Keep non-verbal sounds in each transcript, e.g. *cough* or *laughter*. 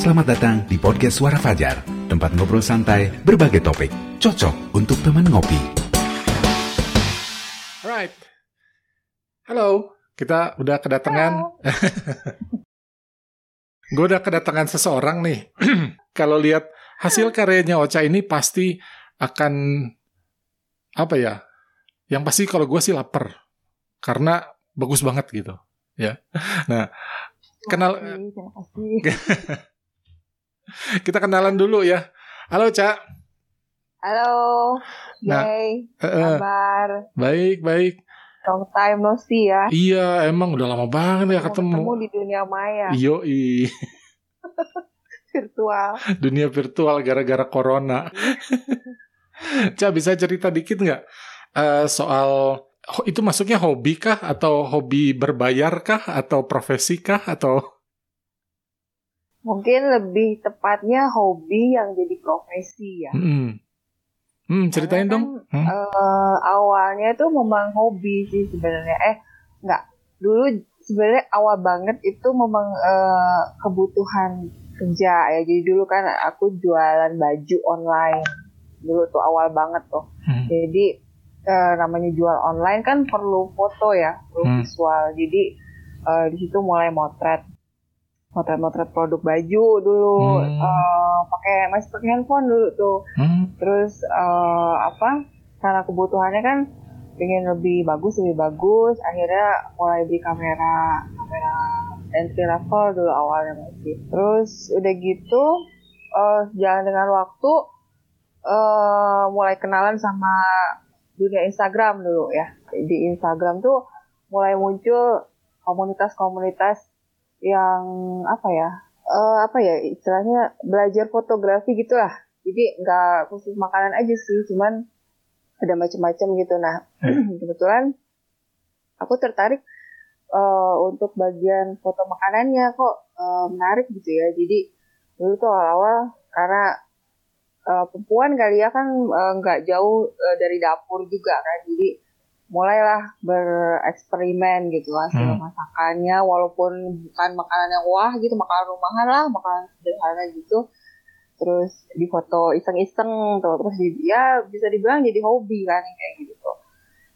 Selamat datang di podcast Suara Fajar, tempat ngobrol santai berbagai topik, cocok untuk teman ngopi. Alright. Halo, kita udah kedatangan. *laughs* Gue udah kedatangan seseorang nih. *clears throat* Kalau lihat hasil karyanya Ocha ini pasti akan apa ya? Yang pasti kalau gue sih lapar karena bagus banget gitu, ya. *laughs* Nah, kenal. *laughs* *laughs* Kita kenalan dulu ya. Halo, Cak. Halo, Nah, Yay, Eh, eh, kabar? baik, baik. Long time no see ya. Iya, emang udah lama banget ya Mau ketemu. di dunia maya, Iyo, *laughs* virtual. dunia virtual gara-gara corona. *laughs* Cak, bisa cerita dikit nggak eh, soal itu masuknya hobi kah atau hobi berbayar kah atau profesi kah atau Mungkin lebih tepatnya hobi yang jadi profesi ya. Hmm. Hmm, ceritain Karena dong. kan, Hmm. eh, awalnya tuh memang hobi sih sebenarnya. Eh, nggak. Dulu sebenarnya awal banget itu memang eh, kebutuhan kerja ya. Jadi dulu kan aku jualan baju online. Dulu tuh awal banget tuh. Hmm. Jadi eh, namanya jual online kan perlu foto ya, perlu Hmm. visual. Jadi eh, di situ mulai motret, motret-motret produk baju dulu. Hmm. Eh, pakai masih pakai handphone dulu tuh. Hmm. Terus eh, apa? Karena kebutuhannya kan pengen lebih bagus, lebih bagus. Akhirnya mulai beli kamera, kamera entry level dulu awalnya masih. Terus udah gitu, eh jalan dengan waktu, eh mulai kenalan sama dunia Instagram dulu ya. Di Instagram tuh mulai muncul komunitas-komunitas yang apa ya? eh apa ya istilahnya belajar fotografi gitu lah. Jadi nggak khusus makanan aja sih, cuman ada macam-macam gitu. Nah, *clears throat* kebetulan aku tertarik eh, untuk bagian foto makanannya kok eh, menarik gitu ya. Jadi dulu tuh awal-awal karena eh, perempuan kali ya kan nggak jauh eh, dari dapur juga kan. Jadi mulailah bereksperimen gitu hasil Hmm. masakannya walaupun bukan makanan yang wah gitu makanan rumahan lah makanan sederhana gitu terus difoto iseng-iseng tuh terus di, ya bisa dibilang jadi hobi kan kayak gitu tuh.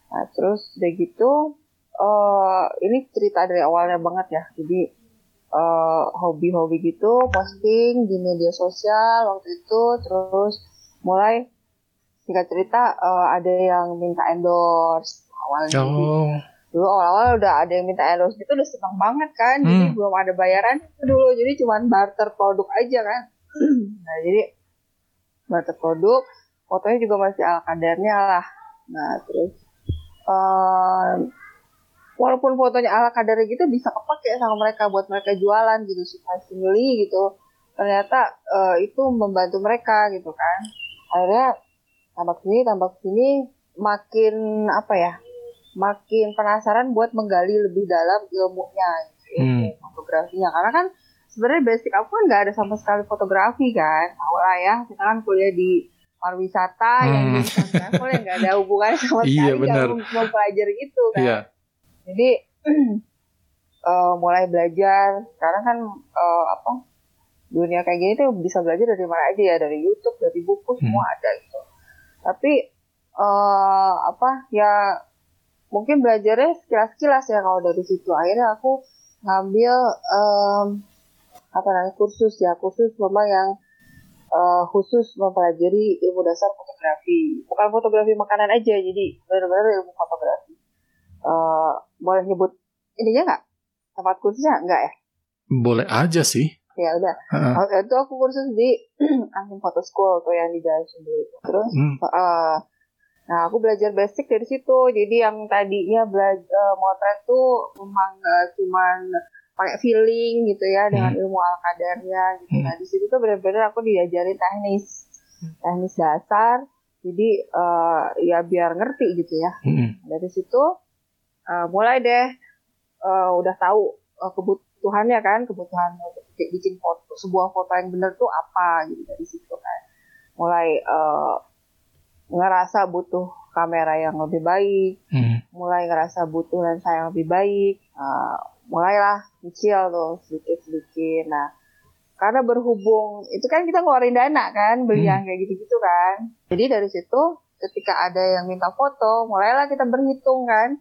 nah terus udah gitu eh ini cerita dari awalnya banget ya jadi eh, hobi-hobi gitu posting di media sosial waktu itu terus mulai singkat cerita eh, ada yang minta endorse awalnya Jadi, Oh. dulu awal-awal udah ada yang minta endorse gitu udah seneng banget kan. Jadi Hmm. belum ada bayaran dulu. Jadi cuman barter produk aja kan. *clears throat* Nah jadi barter produk fotonya juga masih ala kadarnya lah. Nah terus eh, walaupun fotonya ala kadarnya gitu bisa kepake sama mereka buat mereka jualan gitu surprisingly gitu. Ternyata eh, itu membantu mereka gitu kan. Akhirnya tambah sini tambah sini makin apa ya makin penasaran buat menggali lebih dalam ilmunya gitu, ilmu fotografinya. Karena kan sebenarnya basic aku kan nggak ada sama sekali fotografi kan. Tahu lah ya kita kan kuliah di pariwisata yang Hmm. jurusan travel yang nggak ada hubungannya sama *laughs* Iya, sekali benar. nggak mempelajari gitu kan. Iya. jadi *clears throat* eh, mulai belajar. Sekarang kan eh, apa dunia kayak gini tuh bisa belajar dari mana aja ya dari YouTube dari buku semua ada gitu. Tapi eh, apa ya mungkin belajarnya sekilas-sekilas ya kalau dari situ. Akhirnya aku ngambil em, apa namanya kursus ya kursus memang yang eh, khusus mempelajari ilmu dasar fotografi. Bukan fotografi makanan aja jadi benar-benar ilmu fotografi. Eh, boleh nyebut ininya nggak? Tempat kursusnya nggak ya? Boleh aja sih. ya udah. Waktu itu aku kursus di *clears throat* Angin Photo School tuh yang di Jalan itu. Terus Hmm. eh, nah aku belajar basic dari situ jadi yang tadinya belajar motret tuh memang eh, cuman pakai feeling gitu ya dengan ilmu ala kadarnya gitu. Hmm. Nah di situ tuh benar-benar aku diajarin teknis teknis dasar. Jadi eh, ya biar ngerti gitu ya. Hmm. Dari situ eh, mulai deh eh, udah tahu eh, kebutuhannya kan, kebutuhan untuk bikin foto sebuah foto yang benar tuh apa gitu dari situ kan. Mulai eh, ngerasa butuh kamera yang lebih baik, Hmm. mulai ngerasa butuh lensa yang lebih baik, uh, mulailah kecil tuh sedikit-sedikit. Nah, karena berhubung itu kan kita ngeluarin dana kan beli Hmm. yang kayak gitu-gitu kan jadi dari situ ketika ada yang minta foto mulailah kita berhitung kan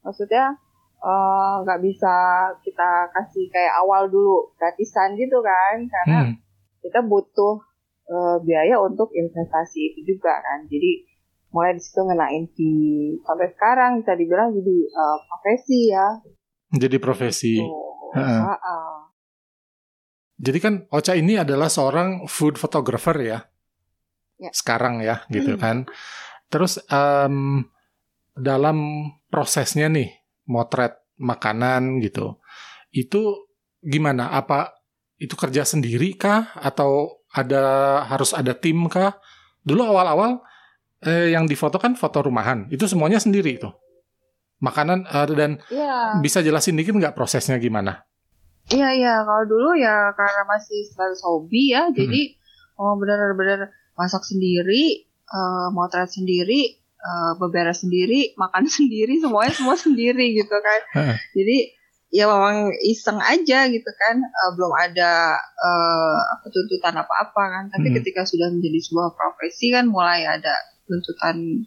maksudnya eh, nggak bisa kita kasih kayak awal dulu gratisan gitu kan karena Hmm. kita butuh eh, biaya untuk investasi itu juga kan jadi mulai di situ ngenain fee sampai sekarang bisa dibilang jadi eh, profesi ya Jadi profesi. Heeh. Ah, ah. Jadi kan Ocha ini adalah seorang food photographer ya. Ya. Sekarang ya, gitu Hmm. kan. Terus em, dalam prosesnya nih motret makanan gitu. Itu gimana? Apa itu kerja sendiri kah atau ada harus ada tim kah? Dulu awal-awal eh, yang difoto kan foto rumahan. Itu semuanya sendiri itu. Makanan eh, dan Iya. bisa jelasin dikit nggak prosesnya gimana? Iya iya kalau dulu ya karena masih sebatas hobi Hmm. ya jadi oh benar-benar masak sendiri, eh, motret sendiri, eh, beberes sendiri, makan *laughs* sendiri, semuanya semua sendiri gitu kan. Jadi ya memang iseng aja gitu kan, eh, belum ada apa, tuntutan apa-apa kan. Tapi Hmm. ketika sudah menjadi sebuah profesi kan mulai ada tuntutan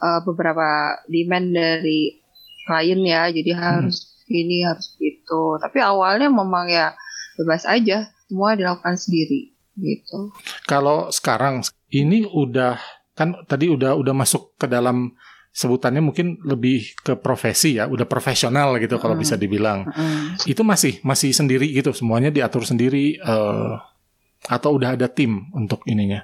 eh, beberapa demand dari klien ya, jadi harus ini harus gitu. Tapi awalnya memang ya bebas aja, semua dilakukan sendiri gitu. Kalau sekarang ini udah kan tadi udah udah masuk ke dalam sebutannya mungkin lebih ke profesi ya, udah profesional gitu kalau Hmm. bisa dibilang. Mm. Itu masih masih sendiri gitu, semuanya diatur sendiri eh, atau udah ada tim untuk ininya.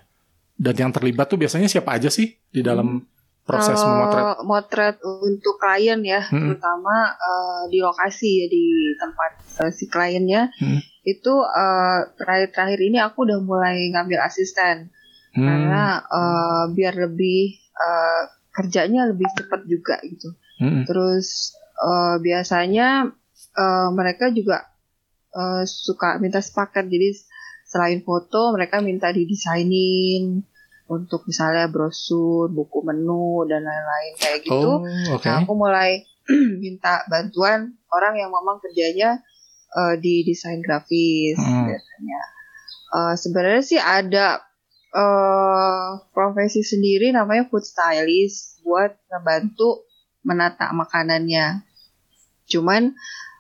Dan yang terlibat tuh biasanya siapa aja sih di dalam proses Kalau memotret? motret untuk klien ya, Mm-mm. terutama eh, di lokasi ya di tempat eh, si kliennya, Mm. itu eh, terakhir-terakhir ini aku udah mulai ngambil asisten Hmm, karena eh, biar lebih eh, kerjanya lebih cepat juga gitu. hmm, Terus eh, biasanya eh, mereka juga eh, suka minta sepaket. Jadi selain foto, mereka minta didesainin untuk misalnya brosur, buku menu dan lain-lain kayak gitu. Oh, oke. Nah, aku mulai *clears throat* minta bantuan orang yang memang kerjanya eh, di desain grafis Hmm. biasanya. Eh, Sebenarnya sih ada eh, profesi sendiri namanya food stylist buat ngebantu menata makanannya. Cuman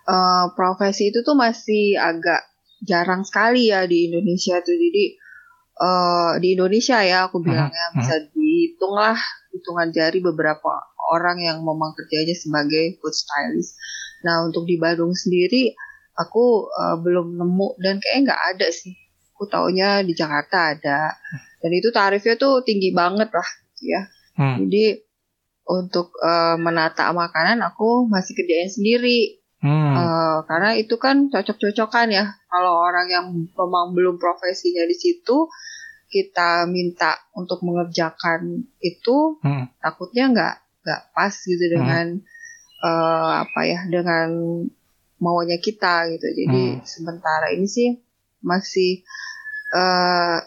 eh, profesi itu tuh masih agak jarang sekali ya di Indonesia tuh. Jadi eh, di Indonesia ya aku bilangnya hmm. bisa dihitung lah hitungan jari beberapa orang yang memang kerjanya sebagai food stylist. Nah untuk di Bandung sendiri aku eh, belum nemu dan kayaknya nggak ada sih. Aku taunya di Jakarta ada. Dan itu tarifnya tuh tinggi banget lah gitu ya. Hmm, Jadi untuk eh, menata makanan aku masih kerjain sendiri. hmm, Eh, karena itu kan cocok-cocokan ya. Kalau orang yang memang belum profesinya di situ, kita minta untuk mengerjakan itu, hmm. takutnya nggak nggak pas gitu dengan eh, apa ya dengan maunya kita gitu. Jadi Hmm. sementara ini sih masih eh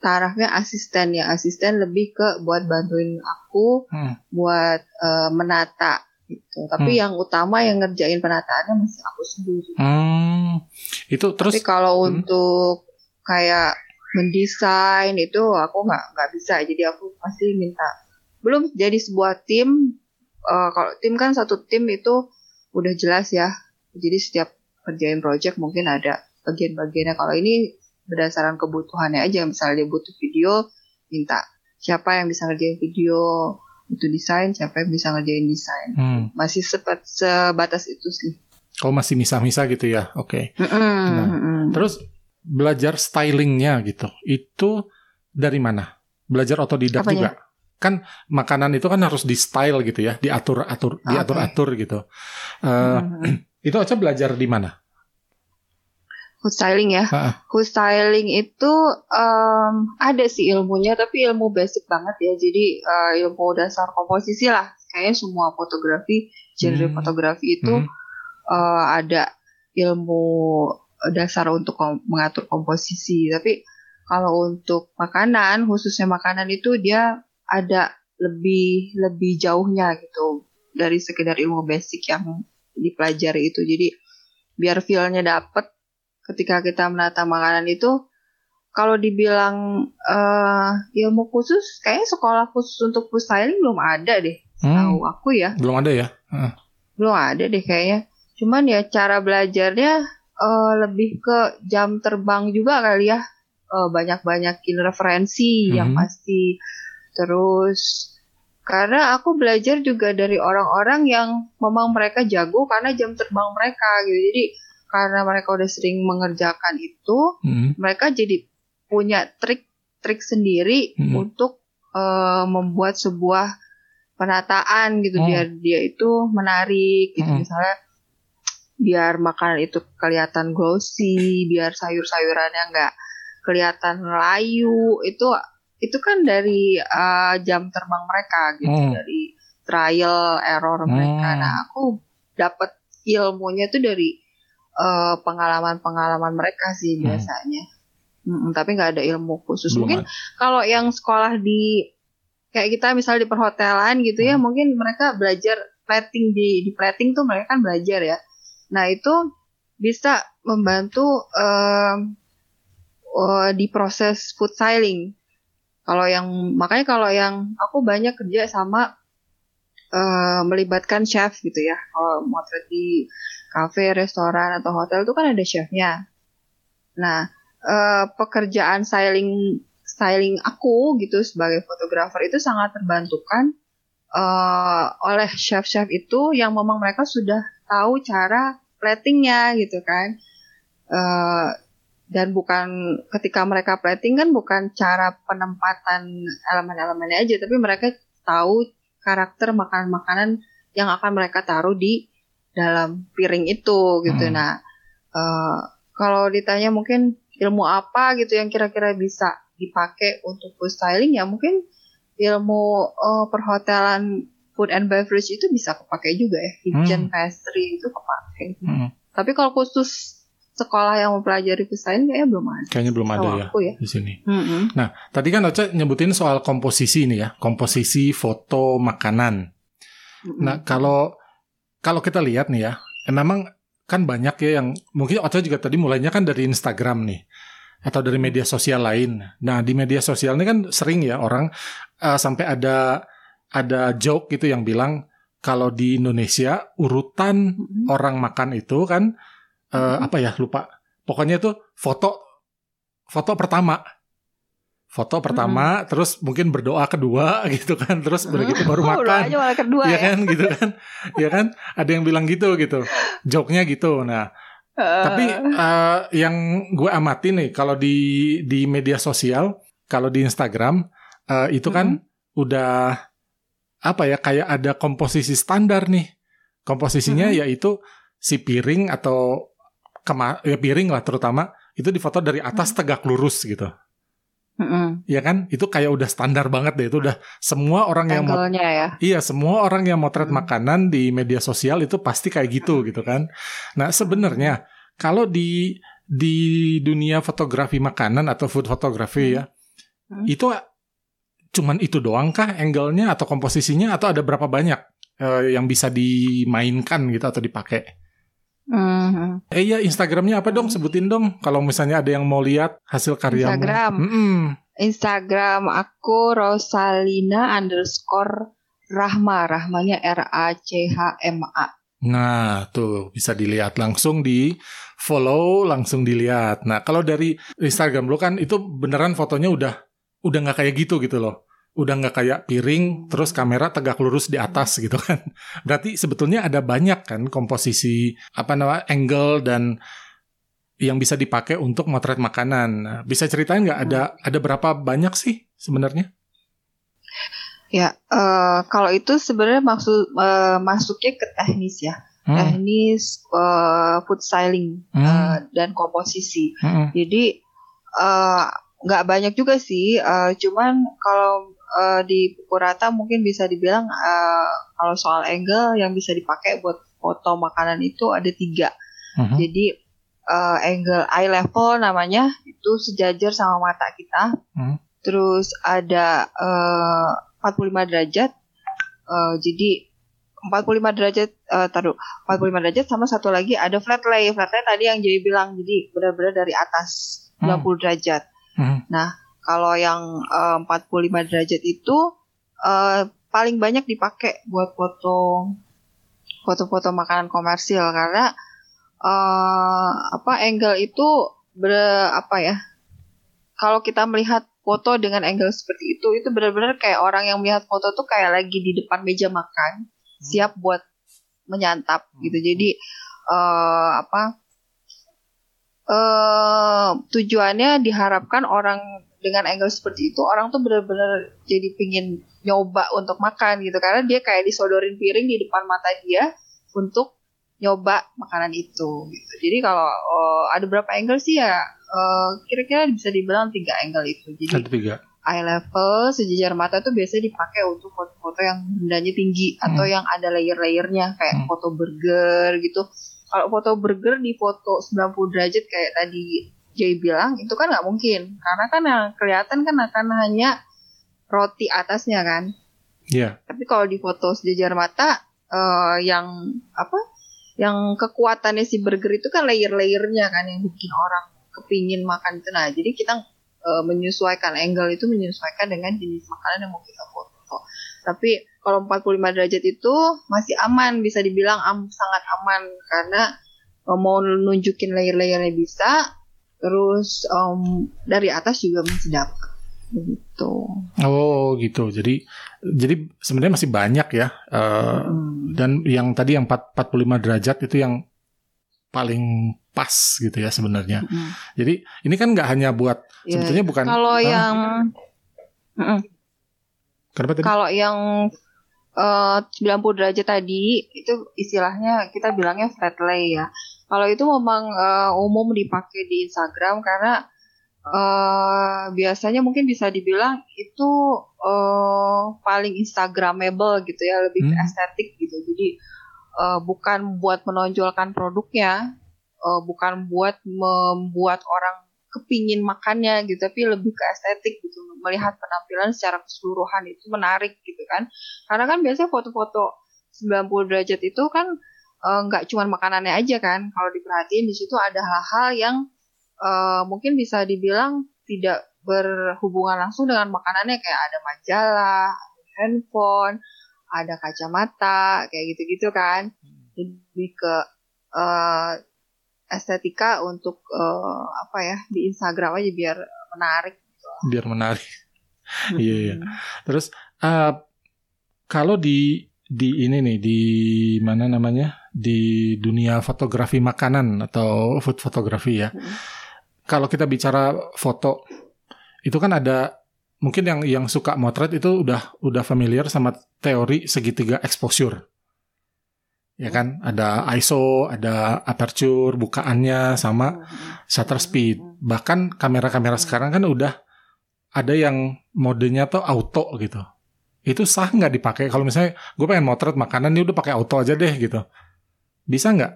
tarafnya asisten ya. Asisten lebih ke buat bantuin aku Hmm. buat eh, menata gitu. Tapi Hmm. yang utama yang ngerjain penataannya masih aku sendiri. Hmm. Itu terus Tapi kalau hmm. untuk kayak mendesain itu aku nggak nggak bisa. Jadi aku pasti minta belum jadi sebuah tim. eh, kalau tim kan satu tim itu udah jelas ya. Jadi setiap kerjain project mungkin ada bagian-bagiannya. Kalau ini berdasarkan kebutuhannya aja. Misalnya dia butuh video, minta siapa yang bisa ngerjain video, butuh desain, siapa yang bisa ngerjain desain. hmm. Masih sebat, sebatas itu sih. Kalau masih misah-misah gitu ya, oke. Mm-mm, Nah, mm-mm. Terus belajar stylingnya gitu, itu dari mana? Belajar otodidak Apanya? juga? Kan makanan itu kan harus di style gitu ya, diatur atur, Ah, diatur atur gitu. Eh, Mm-mm. *clears throat* Itu aja belajar di mana? Food styling ya. Food styling itu em, ada sih ilmunya, tapi ilmu basic banget ya. Jadi eh, ilmu dasar komposisi lah. Kayaknya semua fotografi, genre Hmm. fotografi itu Hmm. eh, ada ilmu dasar untuk kom- mengatur komposisi. Tapi kalau untuk makanan, khususnya makanan itu dia ada lebih lebih jauhnya gitu dari sekedar ilmu basic yang dipelajari itu. Jadi biar feel-nya dapet ketika kita menata makanan itu kalau dibilang uh, ilmu khusus kayaknya sekolah khusus untuk food styling belum ada deh Hmm. tahu aku ya Belum ada ya? Heeh. belum ada deh kayaknya cuman ya cara belajarnya eh, lebih ke jam terbang juga kali ya Eh, banyak-banyakin referensi yang Mhm. pasti terus karena aku belajar juga dari orang-orang yang memang mereka jago karena jam terbang mereka gitu jadi karena mereka udah sering mengerjakan itu Hmm. mereka jadi punya trik-trik sendiri Mhm. untuk eh, membuat sebuah penataan gitu Hmm. biar dia itu menarik gitu Hmm. misalnya biar makanan itu kelihatan glossy biar sayur-sayurannya nggak kelihatan layu itu itu kan dari eh, jam terbang mereka gitu Hmm. dari trial error mereka Hmm. nah aku dapat ilmunya tuh dari eh, pengalaman-pengalaman mereka sih Hmm. biasanya. Mm-mm, tapi nggak ada ilmu khusus. Belum mungkin kalau yang sekolah di kayak kita misalnya di perhotelan gitu ya Hmm. mungkin mereka belajar plating di di plating tuh mereka kan belajar ya. Nah itu bisa membantu em, eh, di proses food styling. Kalau yang makanya kalau yang aku banyak kerja sama eh, melibatkan chef gitu ya. Kalau motret di cafe restoran atau hotel itu kan ada chefnya. Nah eh, pekerjaan styling styling aku gitu sebagai fotografer itu sangat terbantukan eh, oleh chef-chef itu yang memang mereka sudah tahu cara platingnya gitu kan. Eh, dan bukan ketika mereka plating kan bukan cara penempatan elemen-elemennya aja tapi mereka tahu karakter makanan-makanan yang akan mereka taruh di dalam piring itu gitu Hmm. nah eh, kalau ditanya mungkin ilmu apa gitu yang kira-kira bisa dipakai untuk food styling ya mungkin ilmu eh, perhotelan food and beverage itu bisa kepakai juga ya kitchen pastry itu kepakai Hmm. tapi kalau khusus sekolah yang mempelajari styling kayaknya belum ada Kayaknya belum ada ya aku ya di sini. Mm-mm. Tadi kan Ocha nyebutin soal komposisi nih ya, komposisi foto makanan. Mm-mm. Nah, kalau kalau kita lihat nih ya, eh, memang kan banyak ya yang mungkin Ocha juga tadi mulainya kan dari Instagram nih atau dari media sosial lain. Nah, di media sosial ini kan sering ya orang eh, sampai ada ada joke gitu yang bilang kalau di Indonesia urutan Mm-mm. orang makan itu kan eh, Mhm. apa ya lupa. Pokoknya itu foto foto pertama. Foto pertama, terus mungkin berdoa kedua *laughs* gitu kan, terus begitu baru *laughs* makan. malah kedua Iya ya. kan gitu *laughs* kan. Iya kan? Ada yang bilang gitu gitu. Joknya gitu. Nah, Eh, tapi eh, yang gue amati nih kalau di di media sosial, kalau di Instagram eh, itu kan udah apa ya kayak ada komposisi standar nih. Komposisinya Mhm. yaitu si piring atau kema ya piring lah terutama itu difoto dari atas tegak lurus gitu. mm-mm. Ya kan? Itu kayak udah standar banget deh. Itu udah semua orang yang mau ya. Iya, semua orang yang motret Hmm. makanan di media sosial itu pasti kayak gitu gitu kan. Nah, sebenarnya kalau di di dunia fotografi makanan atau food photography ya, Hmm. itu cuman itu doang kah angle-nya atau komposisinya atau ada berapa banyak eh, yang bisa dimainkan gitu atau dipakai? Mhm. Eh ya Instagramnya apa dong? Sebutin dong kalau misalnya ada yang mau lihat hasil karyamu. Instagram. Mm-mm. Instagram aku Rosalina underscore Rahma. Rahmanya R A C H M A. Nah, tuh bisa dilihat langsung di follow, langsung dilihat. Nah, kalau dari Instagram lo kan itu beneran fotonya udah udah nggak kayak gitu gitu loh. Udah nggak kayak piring, terus kamera tegak lurus di atas gitu kan. *laughs* Berarti sebetulnya ada banyak kan komposisi apa namanya angle dan yang bisa dipakai untuk motret makanan. Nah, bisa ceritain nggak ada ada berapa banyak sih sebenarnya? Ya, eh, kalau itu sebenarnya maksud eh, masuknya ke teknis ya, Hmm, teknis eh, food styling hmm, eh, dan komposisi. hmm, Jadi nggak banyak juga sih, eh, cuman kalau eh, di pukul rata mungkin bisa dibilang eh, kalau soal angle yang bisa dipakai buat foto makanan itu ada tiga. hmm, Jadi eh, angle eye level namanya itu sejajar sama mata kita. Hmm. Terus ada eh, 45 derajat. Eh, jadi 45 derajat uh, taruh 45 derajat sama satu lagi ada flat lay. Flat lay tadi yang jadi bilang jadi benar-benar dari atas 90 hmm. derajat. Hmm. Nah, kalau yang uh, 45 derajat itu uh, paling banyak dipakai buat foto foto-foto makanan komersil karena uh, apa angle itu ber apa ya kalau kita melihat foto dengan angle seperti itu itu benar-benar kayak orang yang melihat foto tuh kayak lagi di depan meja makan hmm. siap buat menyantap hmm. gitu jadi uh, apa uh, tujuannya diharapkan orang dengan angle seperti itu orang tuh benar-benar jadi pingin nyoba untuk makan gitu karena dia kayak disodorin piring di depan mata dia untuk nyoba makanan itu gitu. Jadi kalau uh, ada berapa angle sih ya uh, kira-kira bisa dibilang tiga angle itu. Jadi tiga. eye level sejajar mata itu biasanya dipakai untuk foto-foto yang bendanya tinggi hmm. atau yang ada layer-layernya kayak hmm. foto burger gitu. Kalau foto burger di foto 90 derajat kayak tadi Jay bilang itu kan nggak mungkin karena kan yang kelihatan kan akan hanya roti atasnya kan. Iya. Yeah. Tapi kalau di foto sejajar mata uh, yang apa? Yang kekuatannya si burger itu kan layer-layernya kan yang bikin orang kepingin makan itu. Nah, jadi kita uh, menyesuaikan angle itu menyesuaikan dengan jenis makanan yang mau kita foto. Tapi kalau 45 derajat itu masih aman, bisa dibilang am sangat aman karena uh, mau nunjukin layer-layernya bisa, terus um, dari atas juga masih dapat begitu. Oh gitu. Jadi jadi sebenarnya masih banyak ya. Uh, hmm. Dan yang tadi yang 4, 45 derajat itu yang paling pas gitu ya sebenarnya. Hmm. Jadi ini kan nggak hanya buat ya, sebetulnya bukan. Kalau uh, yang Kenapa tadi? Kalau yang uh, 90 derajat tadi itu istilahnya kita bilangnya flat lay ya. Kalau itu memang uh, umum dipakai di Instagram karena uh, biasanya mungkin bisa dibilang itu uh, paling Instagramable gitu ya, lebih hmm. estetik gitu. Jadi uh, bukan buat menonjolkan produknya, uh, bukan buat membuat orang kepingin makannya gitu, tapi lebih ke estetik gitu. Melihat penampilan secara keseluruhan itu menarik gitu kan. Karena kan biasanya foto-foto 90 derajat itu kan nggak uh, cuma makanannya aja kan. Kalau diperhatiin di situ ada hal-hal yang uh, mungkin bisa dibilang tidak berhubungan langsung dengan makanannya. Kayak ada majalah, handphone, ada kacamata kayak gitu-gitu kan. Lebih ke uh, estetika untuk uh, apa ya di Instagram aja biar menarik gitu. biar menarik. *laughs* Iya iya. Terus uh, kalau di di ini nih di mana namanya di dunia fotografi makanan atau food fotografi ya. Hmm. Kalau kita bicara foto itu kan ada mungkin yang yang suka motret itu udah udah familiar sama teori segitiga exposure. Ya kan, ada ISO, ada aperture, bukaannya sama shutter speed. Bahkan kamera-kamera sekarang kan udah ada yang modenya tuh auto gitu itu sah nggak dipakai? Kalau misalnya gue pengen motret makanan ini udah pakai auto aja deh gitu. Bisa nggak?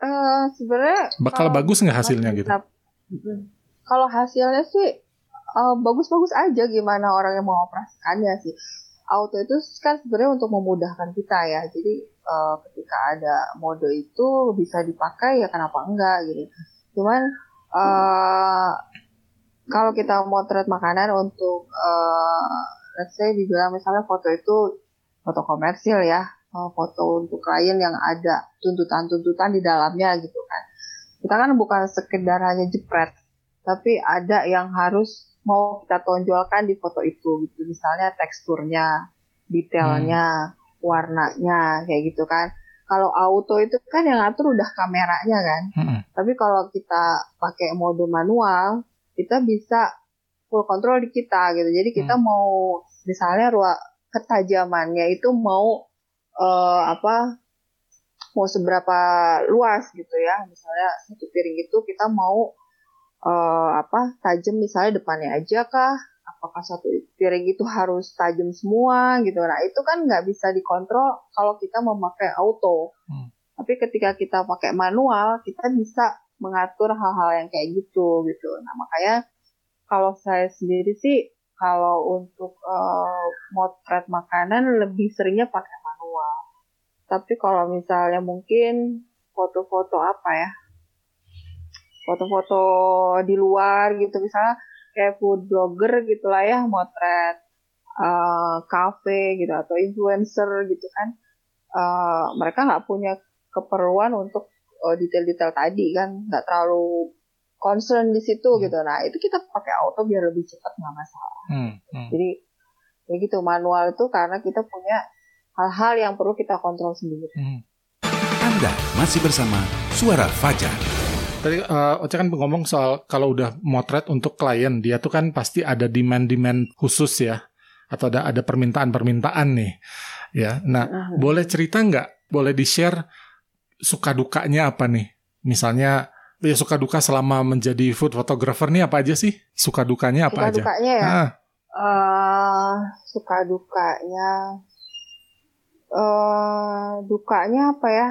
Uh, sebenarnya bakal bagus nggak hasilnya gitu? kalau hasilnya sih uh, bagus-bagus aja gimana orang yang mau operasikannya sih. Auto itu kan sebenarnya untuk memudahkan kita ya. Jadi uh, ketika ada mode itu bisa dipakai ya kenapa enggak gitu. Cuman uh, kalau kita motret makanan untuk uh, let's say dibilang misalnya foto itu foto komersil ya uh, foto untuk klien yang ada tuntutan-tuntutan di dalamnya gitu kan kita kan bukan sekedar hanya jepret tapi ada yang harus mau kita tonjolkan di foto itu gitu misalnya teksturnya detailnya hmm. warnanya kayak gitu kan kalau auto itu kan yang ngatur udah kameranya kan hmm. tapi kalau kita pakai mode manual kita bisa full control di kita gitu. Jadi kita hmm. mau misalnya ruang ketajamannya itu mau uh, apa mau seberapa luas gitu ya. Misalnya satu piring itu kita mau uh, apa tajam misalnya depannya aja kah? Apakah satu piring itu harus tajam semua gitu? Nah itu kan nggak bisa dikontrol kalau kita memakai auto. Hmm. Tapi ketika kita pakai manual, kita bisa mengatur hal-hal yang kayak gitu gitu. Nah makanya kalau saya sendiri sih kalau untuk uh, motret makanan lebih seringnya pakai manual. Tapi kalau misalnya mungkin foto-foto apa ya? Foto-foto di luar gitu misalnya kayak food blogger gitulah ya motret uh, cafe gitu atau influencer gitu kan. Uh, mereka nggak punya keperluan untuk detail-detail tadi kan, nggak terlalu concern di situ hmm. gitu. Nah itu kita pakai auto biar lebih cepat nggak masalah. Hmm. Hmm. Jadi ya gitu manual itu karena kita punya hal-hal yang perlu kita kontrol sendiri. Hmm. Anda masih bersama Suara Fajar. Tadi uh, Oce kan ngomong soal kalau udah motret untuk klien, dia tuh kan pasti ada demand-demand khusus ya, atau ada ada permintaan-permintaan nih, ya. Nah, uh -huh. boleh cerita nggak? Boleh di share suka dukanya apa nih? Misalnya ya suka duka selama menjadi food photographer nih apa aja sih? Suka dukanya apa suka aja? Suka dukanya ya. Ah. Uh, suka dukanya uh, dukanya apa ya?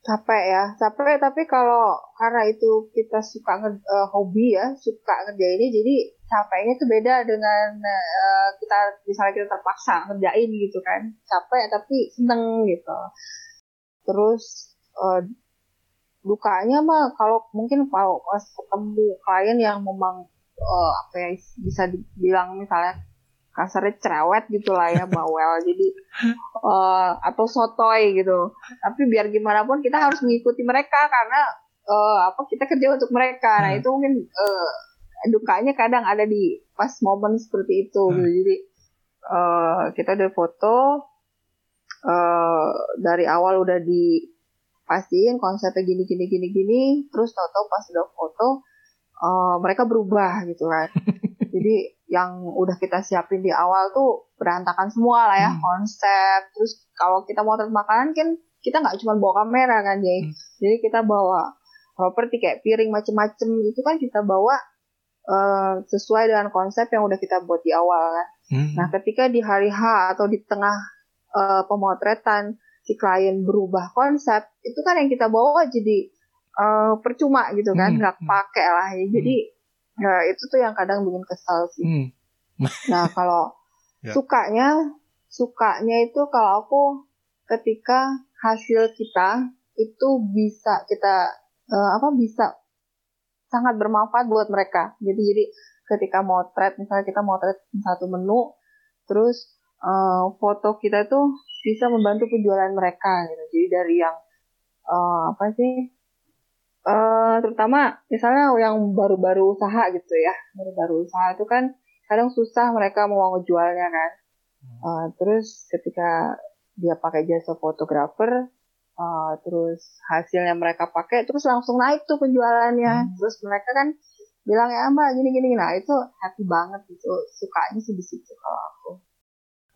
Capek ya, capek tapi kalau karena itu kita suka uh, hobi ya, suka ngerjain ini jadi capeknya itu beda dengan uh, kita misalnya kita terpaksa ngerjain gitu kan. Capek tapi seneng gitu. Terus uh, dukanya mah kalau mungkin kalau pas ketemu klien yang memang uh, apa ya bisa dibilang misalnya kasarnya cerewet gitu lah ya bawel *laughs* jadi uh, atau sotoy gitu tapi biar gimana pun kita harus mengikuti mereka karena uh, apa kita kerja untuk mereka nah hmm. itu mungkin uh, dukanya kadang ada di pas momen seperti itu hmm. gitu jadi uh, kita udah foto uh, dari awal udah di pastiin konsepnya gini gini gini gini terus tau-tau pas udah foto uh, mereka berubah gitu kan *laughs* jadi yang udah kita siapin di awal tuh berantakan semua lah ya hmm. konsep terus kalau kita mau terus makanan kan kita nggak cuma bawa kamera kan jadi hmm. jadi kita bawa properti kayak piring macem-macem itu kan kita bawa uh, sesuai dengan konsep yang udah kita buat di awal kan hmm. nah ketika di hari H atau di tengah uh, pemotretan si klien berubah konsep itu kan yang kita bawa jadi uh, percuma gitu kan hmm, nggak hmm. pakai lah ya jadi hmm. ya itu tuh yang kadang bikin kesal sih hmm. nah *laughs* kalau ya. sukanya sukanya itu kalau aku ketika hasil kita itu bisa kita uh, apa bisa sangat bermanfaat buat mereka jadi jadi ketika mau trade misalnya kita mau trade satu menu terus uh, foto kita tuh bisa membantu penjualan mereka gitu. Jadi dari yang uh, apa sih? Uh, terutama misalnya yang baru-baru usaha gitu ya, baru-baru usaha itu kan kadang susah mereka mau ngejualnya kan. Uh, terus ketika dia pakai jasa fotografer, uh, terus hasilnya mereka pakai, terus langsung naik tuh penjualannya. Hmm. Terus mereka kan bilang ya mbak gini gini, nah itu happy banget itu sukanya sih di situ kalau aku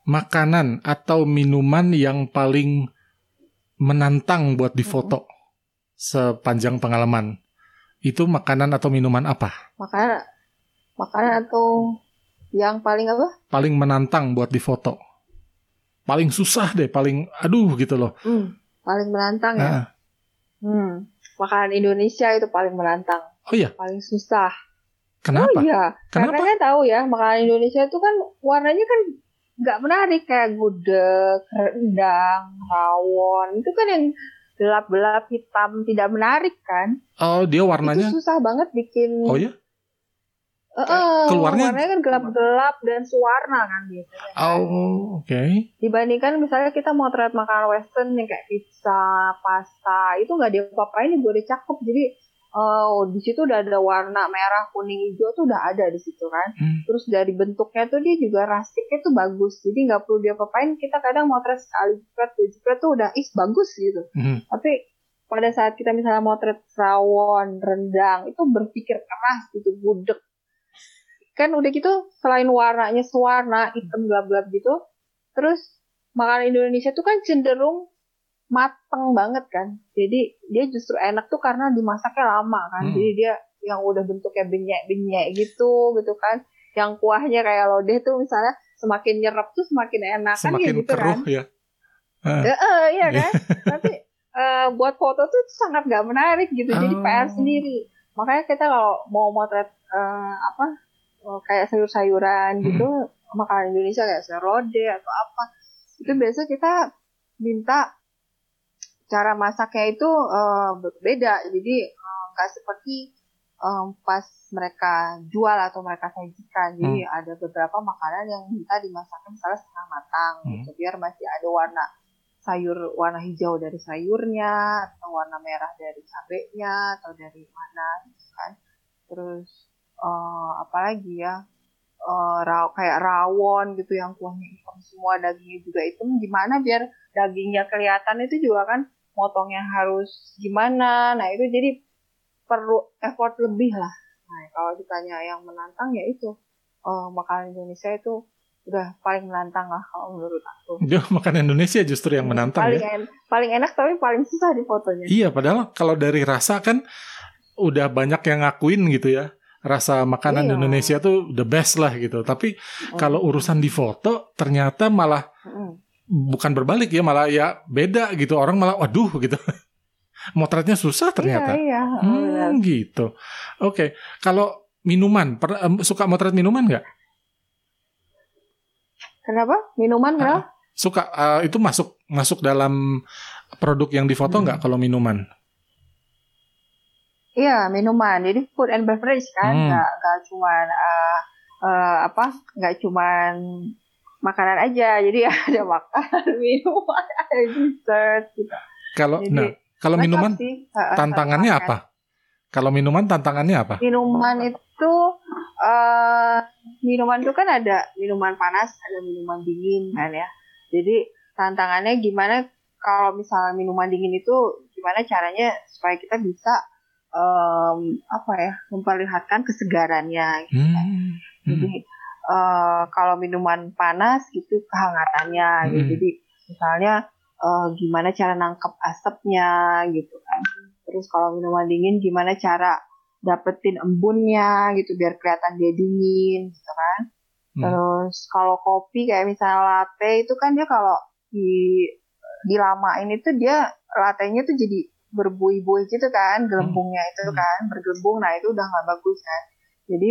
makanan atau minuman yang paling menantang buat difoto sepanjang pengalaman? Itu makanan atau minuman apa? Makanan, makanan atau yang paling apa? Paling menantang buat difoto. Paling susah deh, paling aduh gitu loh. Hmm, paling menantang ya. Nah. Hmm, makanan Indonesia itu paling menantang. Oh iya. Paling susah. Kenapa? Oh iya. Kenapa? Karena kan tahu ya, makanan Indonesia itu kan warnanya kan nggak menarik kayak gudeg, rendang, rawon itu kan yang gelap-gelap hitam tidak menarik kan? Oh dia warnanya itu susah banget bikin. Oh ya? Uh, keluarnya warnanya kan gelap-gelap dan suwarna kan biasanya. Oh, oke. Okay. Dibandingkan misalnya kita mau terlihat makanan western yang kayak pizza, pasta, itu nggak diapa-apain gue udah cakep. Jadi oh di situ udah ada warna merah kuning hijau tuh udah ada di situ kan hmm. terus dari bentuknya tuh dia juga rustiknya tuh bagus jadi nggak perlu dia apain kita kadang motret sekali jepret dua jepret tuh udah is bagus gitu hmm. tapi pada saat kita misalnya motret rawon rendang itu berpikir keras gitu budek kan udah gitu selain warnanya sewarna hitam gelap-gelap gitu terus makanan Indonesia tuh kan cenderung mateng banget kan. Jadi dia justru enak tuh karena dimasaknya lama kan. Hmm. Jadi dia yang udah bentuknya benyek-benyek gitu gitu kan. Yang kuahnya kayak lodeh tuh misalnya semakin nyerap tuh semakin enak semakin kan ya gitu keruh, kan. ya. Uh. Ya, uh, iya kan. Tapi uh, buat foto tuh sangat gak menarik gitu. Oh. Jadi PR sendiri. Makanya kita kalau mau motret uh, apa uh, kayak sayur-sayuran gitu makanan Indonesia kayak sayur lodeh atau apa itu biasa kita minta cara masaknya itu uh, beda. Jadi nggak uh, seperti um, pas mereka jual atau mereka sajikan. Jadi ada beberapa makanan yang minta dimasakkan misalnya setengah matang Hmm. gitu biar masih ada warna sayur warna hijau dari sayurnya atau warna merah dari cabenya atau dari mana gitu kan. Terus uh, apalagi ya uh, raw, kayak rawon gitu yang kuahnya hitam semua dagingnya juga hitam. Gimana biar dagingnya kelihatan itu juga kan motongnya harus gimana nah itu jadi perlu effort lebih lah nah kalau ditanya yang menantang ya itu uh, makanan Indonesia itu udah paling menantang lah kalau menurut aku *laughs* Dia makan Indonesia justru yang menantang paling ya. en- paling enak tapi paling susah di fotonya Iya, padahal kalau dari rasa kan udah banyak yang ngakuin gitu ya. Rasa makanan Iya. Indonesia tuh the best lah gitu. Tapi kalau urusan di foto ternyata malah Mm. Bukan berbalik ya, malah ya beda gitu. Orang malah waduh gitu. *laughs* Motretnya susah ternyata. iya iya. Hmm, gitu. Oke, kalau minuman, per- em, suka motret minuman nggak? kenapa minuman kenapa Suka eh, itu masuk masuk dalam produk yang difoto Hmm. nggak kalau minuman? Iya minuman, jadi food and beverage kan, Hmm. nggak nggak cuman eh, eh, apa, nggak cuman makanan aja, jadi *laughs* ada makanan, *laughs* minuman, ada dessert gitu. Kalau Jadi, nah, kalau minuman sih, tantangannya makan. apa? Kalau minuman tantangannya apa? Minuman itu, eh minuman itu kan ada minuman panas, ada minuman dingin kan ya. Jadi tantangannya gimana kalau misalnya minuman dingin itu gimana caranya supaya kita bisa em, apa ya memperlihatkan kesegarannya gitu kan. Hmm, Eh, kalau minuman panas gitu kehangatannya gitu. Hmm. Jadi misalnya eh, gimana cara nangkep asapnya gitu kan. Terus kalau minuman dingin gimana cara dapetin embunnya gitu biar kelihatan dia dingin gitu kan. Hmm. Terus kalau kopi kayak misalnya latte itu kan dia kalau di dilamain itu dia lattenya tuh jadi berbuih-buih gitu kan gelembungnya itu Hmm. kan bergelembung nah itu udah nggak bagus kan jadi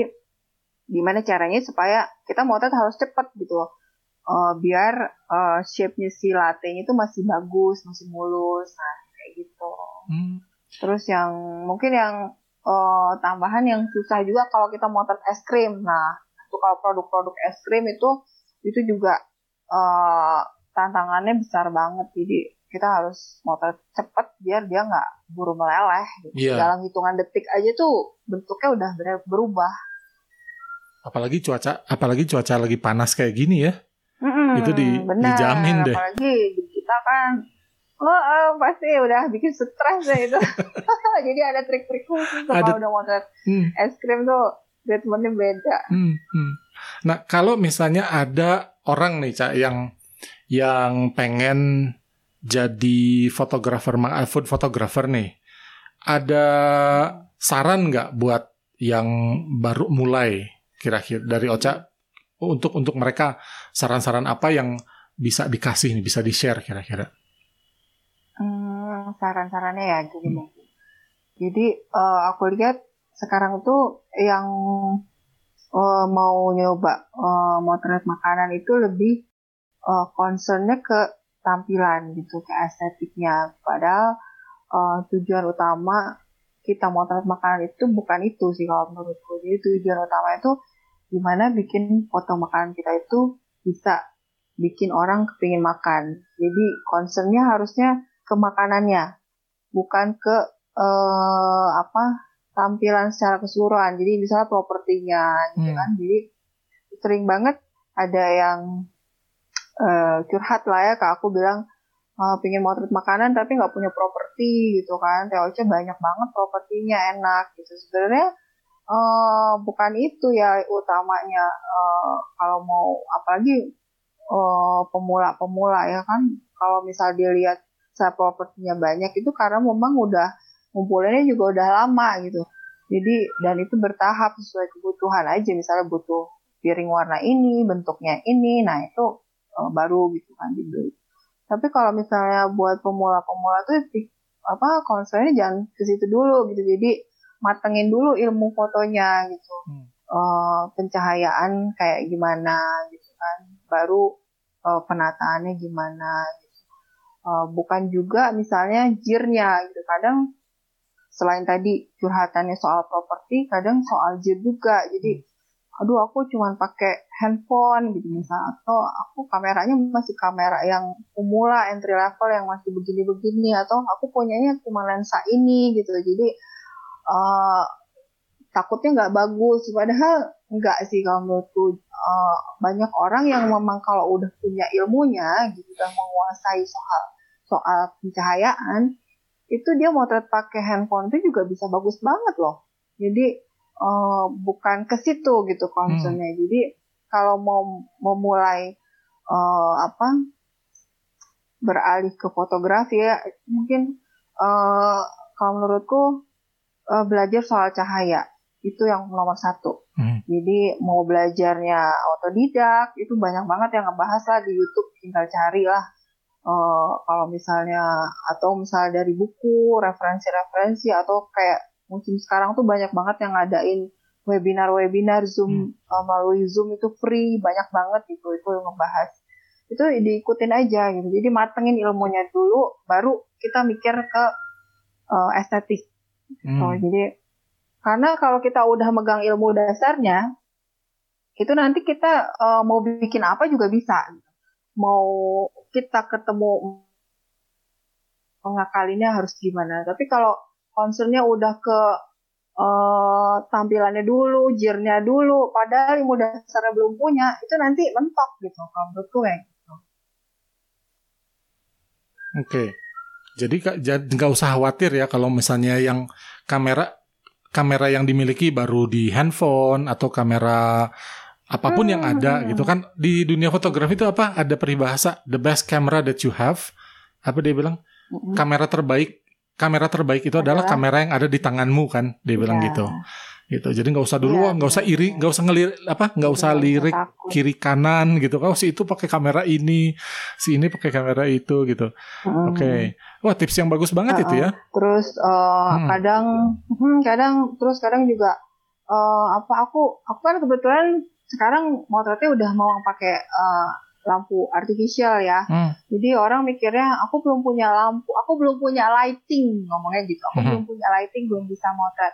gimana caranya supaya kita motret harus cepet gitu Eh, biar eh, shape-nya si latte-nya itu masih bagus masih mulus nah kayak gitu hmm. terus yang mungkin yang eh, tambahan yang susah juga kalau kita motret es krim nah itu kalau produk-produk es krim itu itu juga eh, tantangannya besar banget jadi kita harus motret cepet biar dia nggak buru meleleh gitu. Iya. dalam hitungan detik aja tuh bentuknya udah ber- berubah Apalagi cuaca, apalagi cuaca lagi panas kayak gini ya. Mm-mm, Itu di- benar. dijamin deh. apalagi kita kan oh, eh, pasti udah bikin stres deh itu *laughs* jadi ada trik-trik khusus kalau udah motret Hmm, es krim tuh treatmentnya beda hmm, hmm. Nah, kalau misalnya ada orang nih, Cak, yang yang pengen jadi fotografer, ma- food photographer nih, ada saran nggak buat yang baru mulai kira-kira dari Ocha untuk untuk mereka saran-saran apa yang bisa dikasih nih, bisa di-share kira-kira? Hmm, saran-sarannya ya gini mungkin. Jadi eh, aku lihat sekarang tuh yang eh, mau nyoba eh, motret makanan itu lebih eh, concernnya ke tampilan gitu, ke estetiknya. Padahal eh, tujuan utama kita motret makanan itu bukan itu sih kalau menurutku. Jadi tujuan utama itu gimana bikin foto makanan kita itu bisa bikin orang kepingin makan. Jadi concernnya harusnya ke makanannya, bukan ke eh, apa tampilan secara keseluruhan. Jadi misalnya propertinya, gitu Hmm. kan. Jadi sering banget ada yang eh, curhat lah ya, ke aku bilang eh, pingin motret makanan tapi nggak punya properti gitu kan. TOC banyak banget propertinya enak gitu. Sebenarnya eh, bukan itu ya utamanya. Eh, kalau mau apalagi eh, pemula-pemula ya kan. Kalau misal dia lihat saya propertinya banyak itu karena memang udah ngumpulinnya juga udah lama gitu. Jadi dan itu bertahap sesuai kebutuhan aja. Misalnya butuh piring warna ini bentuknya ini nah itu eh, baru gitu kan dibeli. Tapi kalau misalnya buat pemula-pemula tuh apa concernnya jangan ke situ dulu gitu. Jadi matengin dulu ilmu fotonya gitu. Hmm. uh, pencahayaan kayak gimana gitu kan. Baru uh, penataannya gimana gitu. uh, bukan juga misalnya jirnya gitu. Kadang selain tadi curhatannya soal properti kadang soal jir juga. Jadi aduh aku cuma pakai handphone gitu misalnya. Atau aku kameranya masih kamera yang pemula entry level yang masih begini-begini. Atau aku punyanya cuma lensa ini gitu. Jadi uh, takutnya nggak bagus. Padahal nggak sih kalau menurutku. Uh, banyak orang yang memang kalau udah punya ilmunya gitu dan menguasai soal soal pencahayaan itu dia motret pakai handphone itu juga bisa bagus banget loh. Jadi uh, bukan ke situ gitu concernnya. Hmm. jadi kalau mau memulai uh, apa beralih ke fotografi ya mungkin uh, kalau menurutku uh, belajar soal cahaya itu yang nomor satu. Hmm. Jadi mau belajarnya otodidak itu banyak banget yang ngebahas lah di YouTube tinggal cari lah. Uh, kalau misalnya atau misalnya dari buku referensi-referensi atau kayak musim sekarang tuh banyak banget yang ngadain webinar-webinar Zoom hmm. uh, melalui Zoom itu free banyak banget itu itu yang ngebahas itu diikutin aja gitu jadi matengin ilmunya dulu baru kita mikir ke uh, estetik hmm. so, jadi karena kalau kita udah megang ilmu dasarnya, itu nanti kita uh, mau bikin apa juga bisa. Mau kita ketemu pengakalinya harus gimana. Tapi kalau concernnya udah ke uh, tampilannya dulu, jirnya dulu, padahal ilmu dasarnya belum punya, itu nanti mentok gitu kalau menurutku ya. Gitu. Oke. Jadi nggak usah khawatir ya kalau misalnya yang kamera kamera yang dimiliki baru di handphone atau kamera apa pun yang ada hmm. gitu kan di dunia fotografi itu apa ada peribahasa the best camera that you have apa dia bilang hmm. kamera terbaik kamera terbaik itu adalah kamera yang ada di tanganmu kan dia bilang yeah. gitu gitu jadi nggak usah dulu iya, nggak ya, usah iri nggak usah ngelir apa nggak usah lirik kiri kanan gitu kalau si itu pakai kamera ini si ini pakai kamera itu gitu hmm. oke okay. wah tips yang bagus banget uh, itu ya terus uh, hmm. kadang hmm, kadang terus kadang juga uh, apa aku aku kan kebetulan sekarang motretnya udah mau pakai uh, lampu artificial ya. Hmm. Jadi orang mikirnya aku belum punya lampu, aku belum punya lighting ngomongnya gitu. Aku hmm. belum punya lighting, belum bisa motret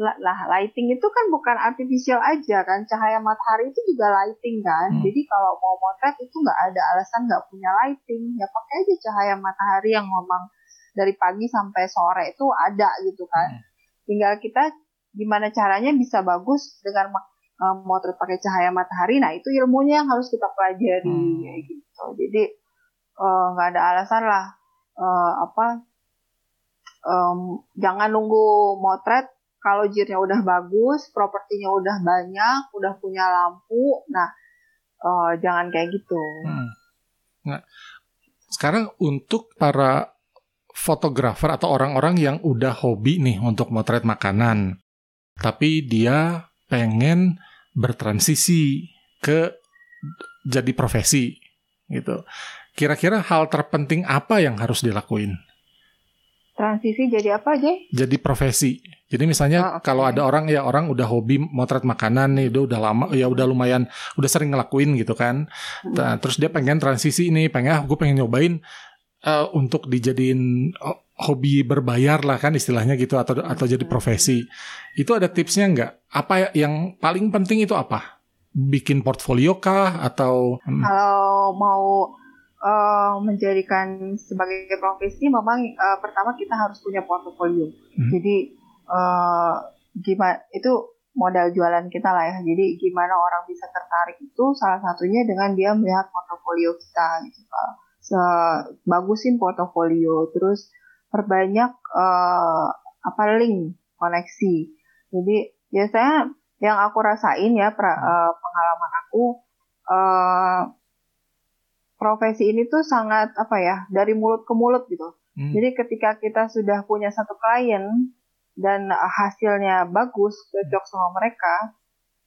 lah lighting itu kan bukan artificial aja kan cahaya matahari itu juga lighting kan hmm. jadi kalau mau motret itu nggak ada alasan nggak punya lighting ya pakai aja cahaya matahari yang memang dari pagi sampai sore itu ada gitu kan hmm. tinggal kita gimana caranya bisa bagus dengan uh, motret pakai cahaya matahari nah itu ilmunya yang harus kita pelajari hmm. kayak gitu jadi eh, nggak uh, ada alasan lah uh, apa um, jangan nunggu motret kalau jirnya udah bagus, propertinya udah banyak, udah punya lampu, nah uh, jangan kayak gitu. Hmm. Nah, sekarang untuk para fotografer atau orang-orang yang udah hobi nih untuk motret makanan, tapi dia pengen bertransisi ke jadi profesi gitu. Kira-kira hal terpenting apa yang harus dilakuin? Transisi jadi apa aja? Jadi profesi. Jadi misalnya oh, okay. kalau ada orang ya orang udah hobi motret makanan nih, udah udah lama ya udah lumayan udah sering ngelakuin gitu kan. Hmm. Nah, terus dia pengen transisi ini, pengen ah gue pengen nyobain uh, untuk dijadiin hobi berbayar lah kan istilahnya gitu atau atau jadi hmm. profesi. Itu ada tipsnya nggak? Apa yang paling penting itu apa? Bikin portfolio kah atau hmm. Kalau mau uh, menjadikan sebagai profesi memang uh, pertama kita harus punya portofolio. Hmm. Jadi uh, gimana itu modal jualan kita lah ya. Jadi gimana orang bisa tertarik itu salah satunya dengan dia melihat portofolio kita gitu. Se bagusin portofolio, terus perbanyak uh, apa link koneksi. Jadi biasanya yang aku rasain ya pra, uh, pengalaman aku uh, profesi ini tuh sangat apa ya dari mulut ke mulut gitu. Hmm. Jadi ketika kita sudah punya satu klien dan hasilnya bagus cocok sama mereka,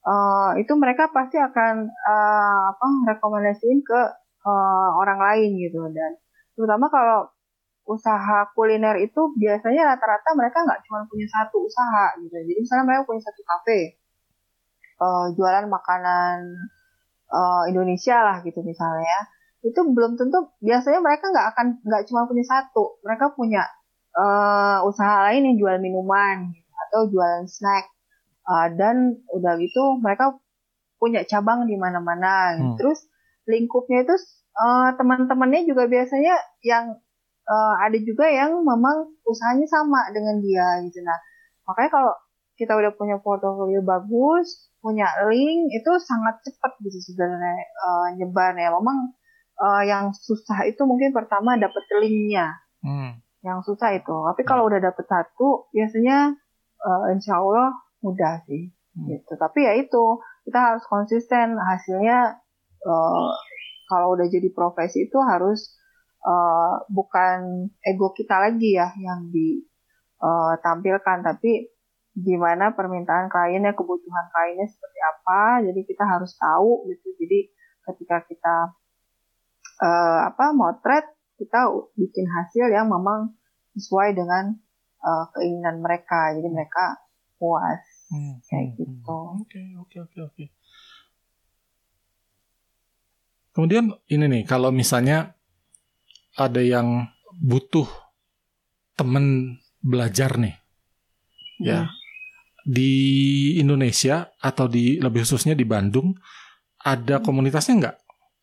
uh, itu mereka pasti akan uh, apa rekomendasiin ke uh, orang lain gitu dan terutama kalau usaha kuliner itu biasanya rata-rata mereka nggak cuma punya satu usaha gitu. Jadi misalnya mereka punya satu kafe, uh, jualan makanan uh, Indonesia lah gitu misalnya ya, itu belum tentu biasanya mereka nggak akan nggak cuma punya satu mereka punya uh, usaha lain yang jual minuman atau jualan snack. Uh, dan udah gitu mereka punya cabang di mana-mana. Hmm. terus lingkupnya itu uh, teman-temannya juga biasanya yang uh, ada juga yang memang usahanya sama dengan dia gitu. Nah makanya kalau kita udah punya portofolio bagus punya link itu sangat cepat gitu sebenarnya uh, nyebar ya memang uh, yang susah itu mungkin pertama dapat linknya. Hmm. Yang susah itu tapi kalau udah dapet satu biasanya uh, insya Allah mudah sih hmm. gitu tapi ya itu kita harus konsisten hasilnya uh, kalau udah jadi profesi itu harus uh, bukan ego kita lagi ya yang ditampilkan tapi gimana permintaan kliennya, kebutuhan kliennya seperti apa. Jadi kita harus tahu gitu. Jadi ketika kita uh, apa motret, kita bikin hasil yang memang sesuai dengan uh, keinginan mereka. Jadi mereka puas hmm, kayak hmm, gitu. Hmm. Oke oke oke oke. Kemudian ini nih kalau misalnya ada yang butuh temen belajar nih, ya hmm di Indonesia atau di lebih khususnya di Bandung ada hmm. komunitasnya nggak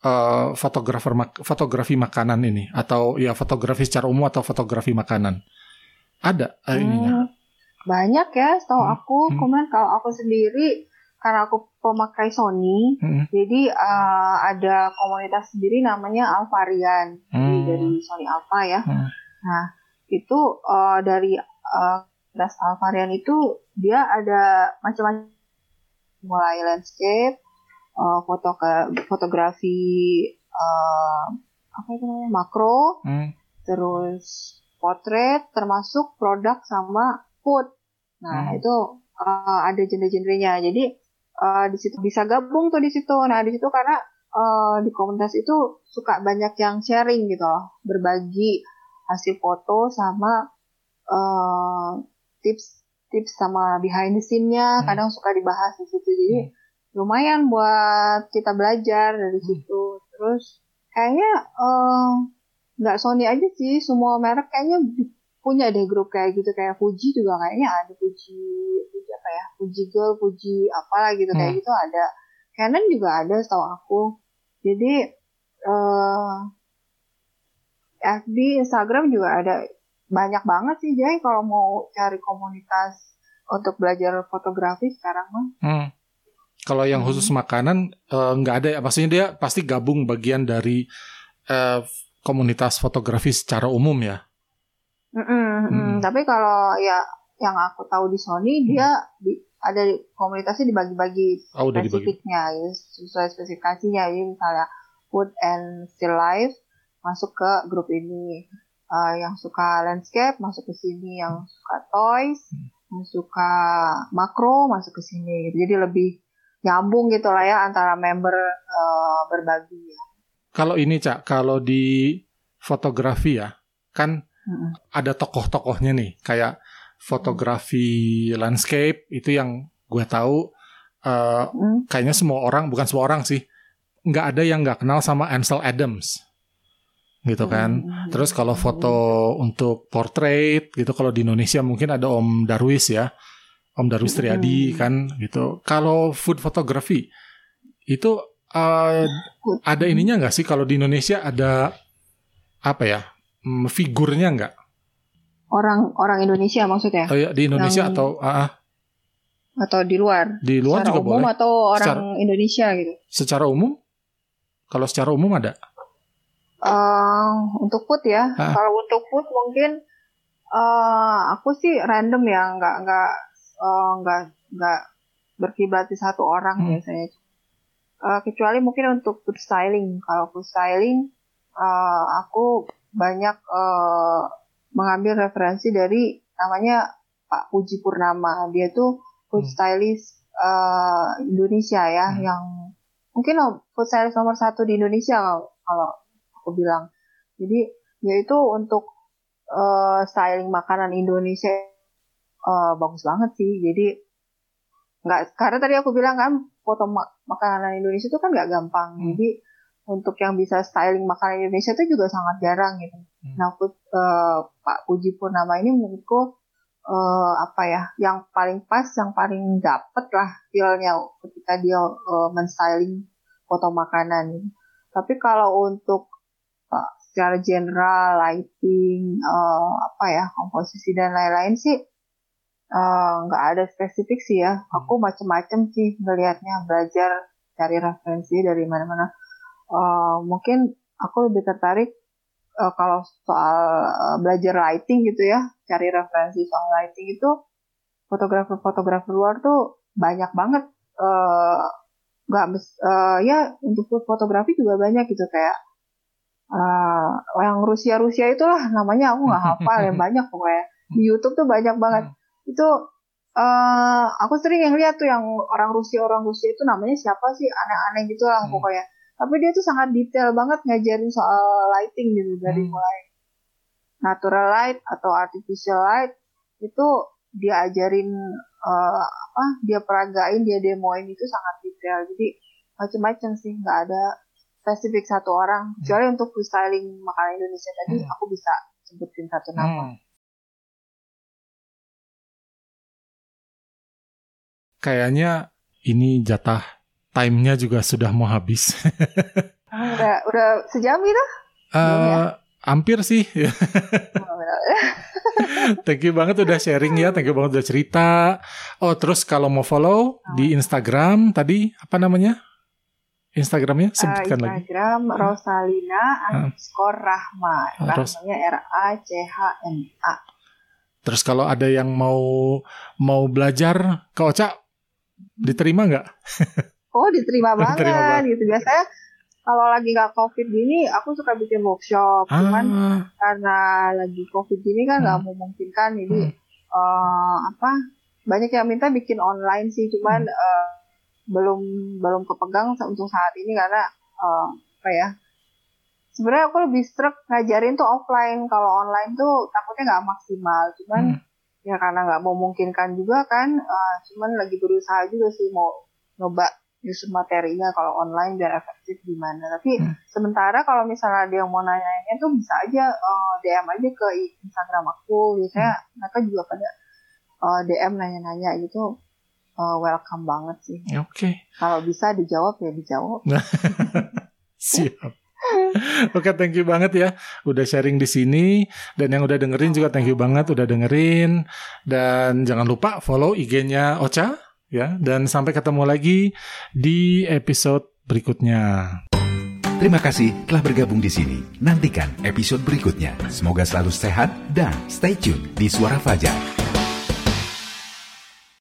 uh, fotografer mak fotografi makanan ini atau ya fotografi secara umum atau fotografi makanan ada uh, ininya banyak ya setahu hmm. aku hmm. kemudian kalau aku sendiri karena aku pemakai Sony hmm. jadi uh, ada komunitas sendiri namanya Alvarian hmm. dari Sony Alpha ya hmm. nah itu uh, dari uh, Das Alvarian itu dia ada macam-macam mulai landscape, uh, foto ke fotografi uh, apa itu namanya makro, hmm. terus potret, termasuk produk sama food. Nah hmm. itu uh, ada genre-genrenya. Jadi uh, di situ bisa gabung tuh di situ. Nah di situ karena uh, di komunitas itu suka banyak yang sharing gitu loh, berbagi hasil foto sama uh, tips tips sama behind the scene-nya hmm. kadang suka dibahas di situ jadi hmm. Lumayan buat kita belajar dari hmm. situ terus kayaknya eh, nggak uh, Sony aja sih semua merek kayaknya punya deh grup kayak gitu kayak Fuji juga kayaknya ada Fuji Fuji apa ya Fuji Girl Fuji apalah gitu hmm. kayak gitu ada Canon juga ada setahu aku jadi uh, eh, FB Instagram juga ada banyak banget sih Jay kalau mau cari komunitas untuk belajar fotografi sekarang mah. Hmm. Kalau yang khusus hmm. makanan uh, nggak ada, maksudnya dia pasti gabung bagian dari uh, komunitas fotografi secara umum ya. Mm -mm, hmm. Tapi kalau ya yang aku tahu di Sony hmm. dia di, ada komunitasnya dibagi-bagi oh, spesifiknya, ya, sesuai spesifikasinya. Jadi misalnya food and still life masuk ke grup ini uh, yang suka landscape masuk ke sini, yang suka toys, yang suka makro masuk ke sini. Jadi lebih nyambung gitu lah ya antara member uh, berbagi. Ya. Kalau ini cak, kalau di fotografi ya, kan hmm. ada tokoh-tokohnya nih, kayak fotografi landscape itu yang gue tahu uh, hmm. kayaknya semua orang, bukan semua orang sih, nggak ada yang nggak kenal sama Ansel Adams gitu kan. Hmm. Terus kalau foto untuk portrait gitu kalau di Indonesia mungkin ada Om Darwis ya. Om Darwis Triadi hmm. kan gitu. Kalau food photography itu uh, ada ininya nggak sih kalau di Indonesia ada apa ya? Um, figurnya nggak? Orang orang Indonesia maksudnya? Oh ya di Indonesia Yang... atau uh, atau di luar? Di luar secara juga umum boleh. atau orang secara, Indonesia gitu? Secara umum? Kalau secara umum ada? Uh, untuk food ya. Hah? Kalau untuk food mungkin uh, aku sih random ya, nggak nggak uh, nggak nggak berkiblat di satu orang hmm. biasanya. Uh, kecuali mungkin untuk food styling. Kalau food styling, uh, aku banyak uh, mengambil referensi dari namanya Pak Puji Purnama. Dia tuh food hmm. stylist uh, Indonesia ya, hmm. yang mungkin food stylist nomor satu di Indonesia kalau aku bilang jadi yaitu untuk uh, styling makanan Indonesia uh, bagus banget sih jadi nggak karena tadi aku bilang kan foto mak makanan Indonesia itu kan nggak gampang Hmm. jadi untuk yang bisa styling makanan Indonesia itu juga sangat jarang gitu Hmm. nah aku, eh, Pak Puji Purnama ini menurutku eh, apa ya yang paling pas yang paling dapet lah feelnya ketika dia eh, menstyling foto makanan gitu. tapi kalau untuk eh, secara general lighting eh, apa ya komposisi dan lain-lain sih eh, nggak ada spesifik sih ya. Aku macem-macem sih ngelihatnya belajar cari referensi dari mana-mana. Eh, mungkin aku lebih tertarik eh, kalau soal belajar lighting gitu ya cari referensi soal lighting itu fotografer-fotografer luar tuh banyak banget. Nggak mes- eh, ya untuk fotografi juga banyak gitu kayak eh, yang Rusia Rusia itulah namanya aku nggak hafal yang *laughs* banyak pokoknya. Di YouTube tuh banyak banget itu eh aku sering yang lihat tuh yang orang Rusia orang Rusia itu namanya siapa sih aneh-aneh gitu lah Hmm. pokoknya tapi dia tuh sangat detail banget ngajarin soal lighting gitu dari Hmm. mulai natural light atau artificial light itu dia ajarin eh, apa dia peragain dia demoin itu sangat detail jadi macam-macam sih nggak ada spesifik satu orang kecuali untuk freestyling makanan Indonesia tadi Hmm. aku bisa sebutin satu nama Hmm. Kayaknya ini jatah time-nya juga sudah mau habis. *laughs* Ah, udah udah sejam gitu Eh, hampir sih. *laughs* *laughs* Thank you banget udah sharing ya, thank you banget udah cerita. Oh, terus kalau mau follow di Instagram tadi apa namanya? Instagramnya Eh, sebutkan lagi. Instagram Rosalina underscore Rahma Ah, Rahmanya R A C H M A Terus kalau ada yang mau mau belajar ke Oca diterima nggak? *laughs* Oh diterima banget, Diterima banget. gitu. Biasanya kalau lagi nggak covid gini aku suka bikin workshop. Cuman Ah, karena lagi covid gini kan nggak memungkinkan jadi eh, apa banyak yang minta bikin online sih. Cuman eh, belum belum kepegang untuk saat ini karena eh, apa ya sebenarnya aku lebih struck ngajarin tuh offline. Kalau online tuh takutnya nggak maksimal. Cuman Hmm. Ya karena nggak memungkinkan juga kan eh, cuman lagi berusaha juga sih mau nyoba nyusun materinya kalau online biar efektif gimana. Tapi Hmm. sementara kalau misalnya ada yang mau nanya-nanya tuh bisa aja eh, DM aja ke Instagram aku. Biasanya mereka juga pada eh, DM nanya-nanya gitu eh, welcome banget sih. Oke, kalau bisa dijawab ya dijawab. *laughs* Siap. *laughs* Oke, thank you banget ya udah sharing di sini dan yang udah dengerin juga thank you banget udah dengerin dan jangan lupa follow IG-nya Ocha ya dan sampai ketemu lagi di episode berikutnya. Terima kasih telah bergabung di sini. Nantikan episode berikutnya. Semoga selalu sehat dan stay tune di Suara Fajar.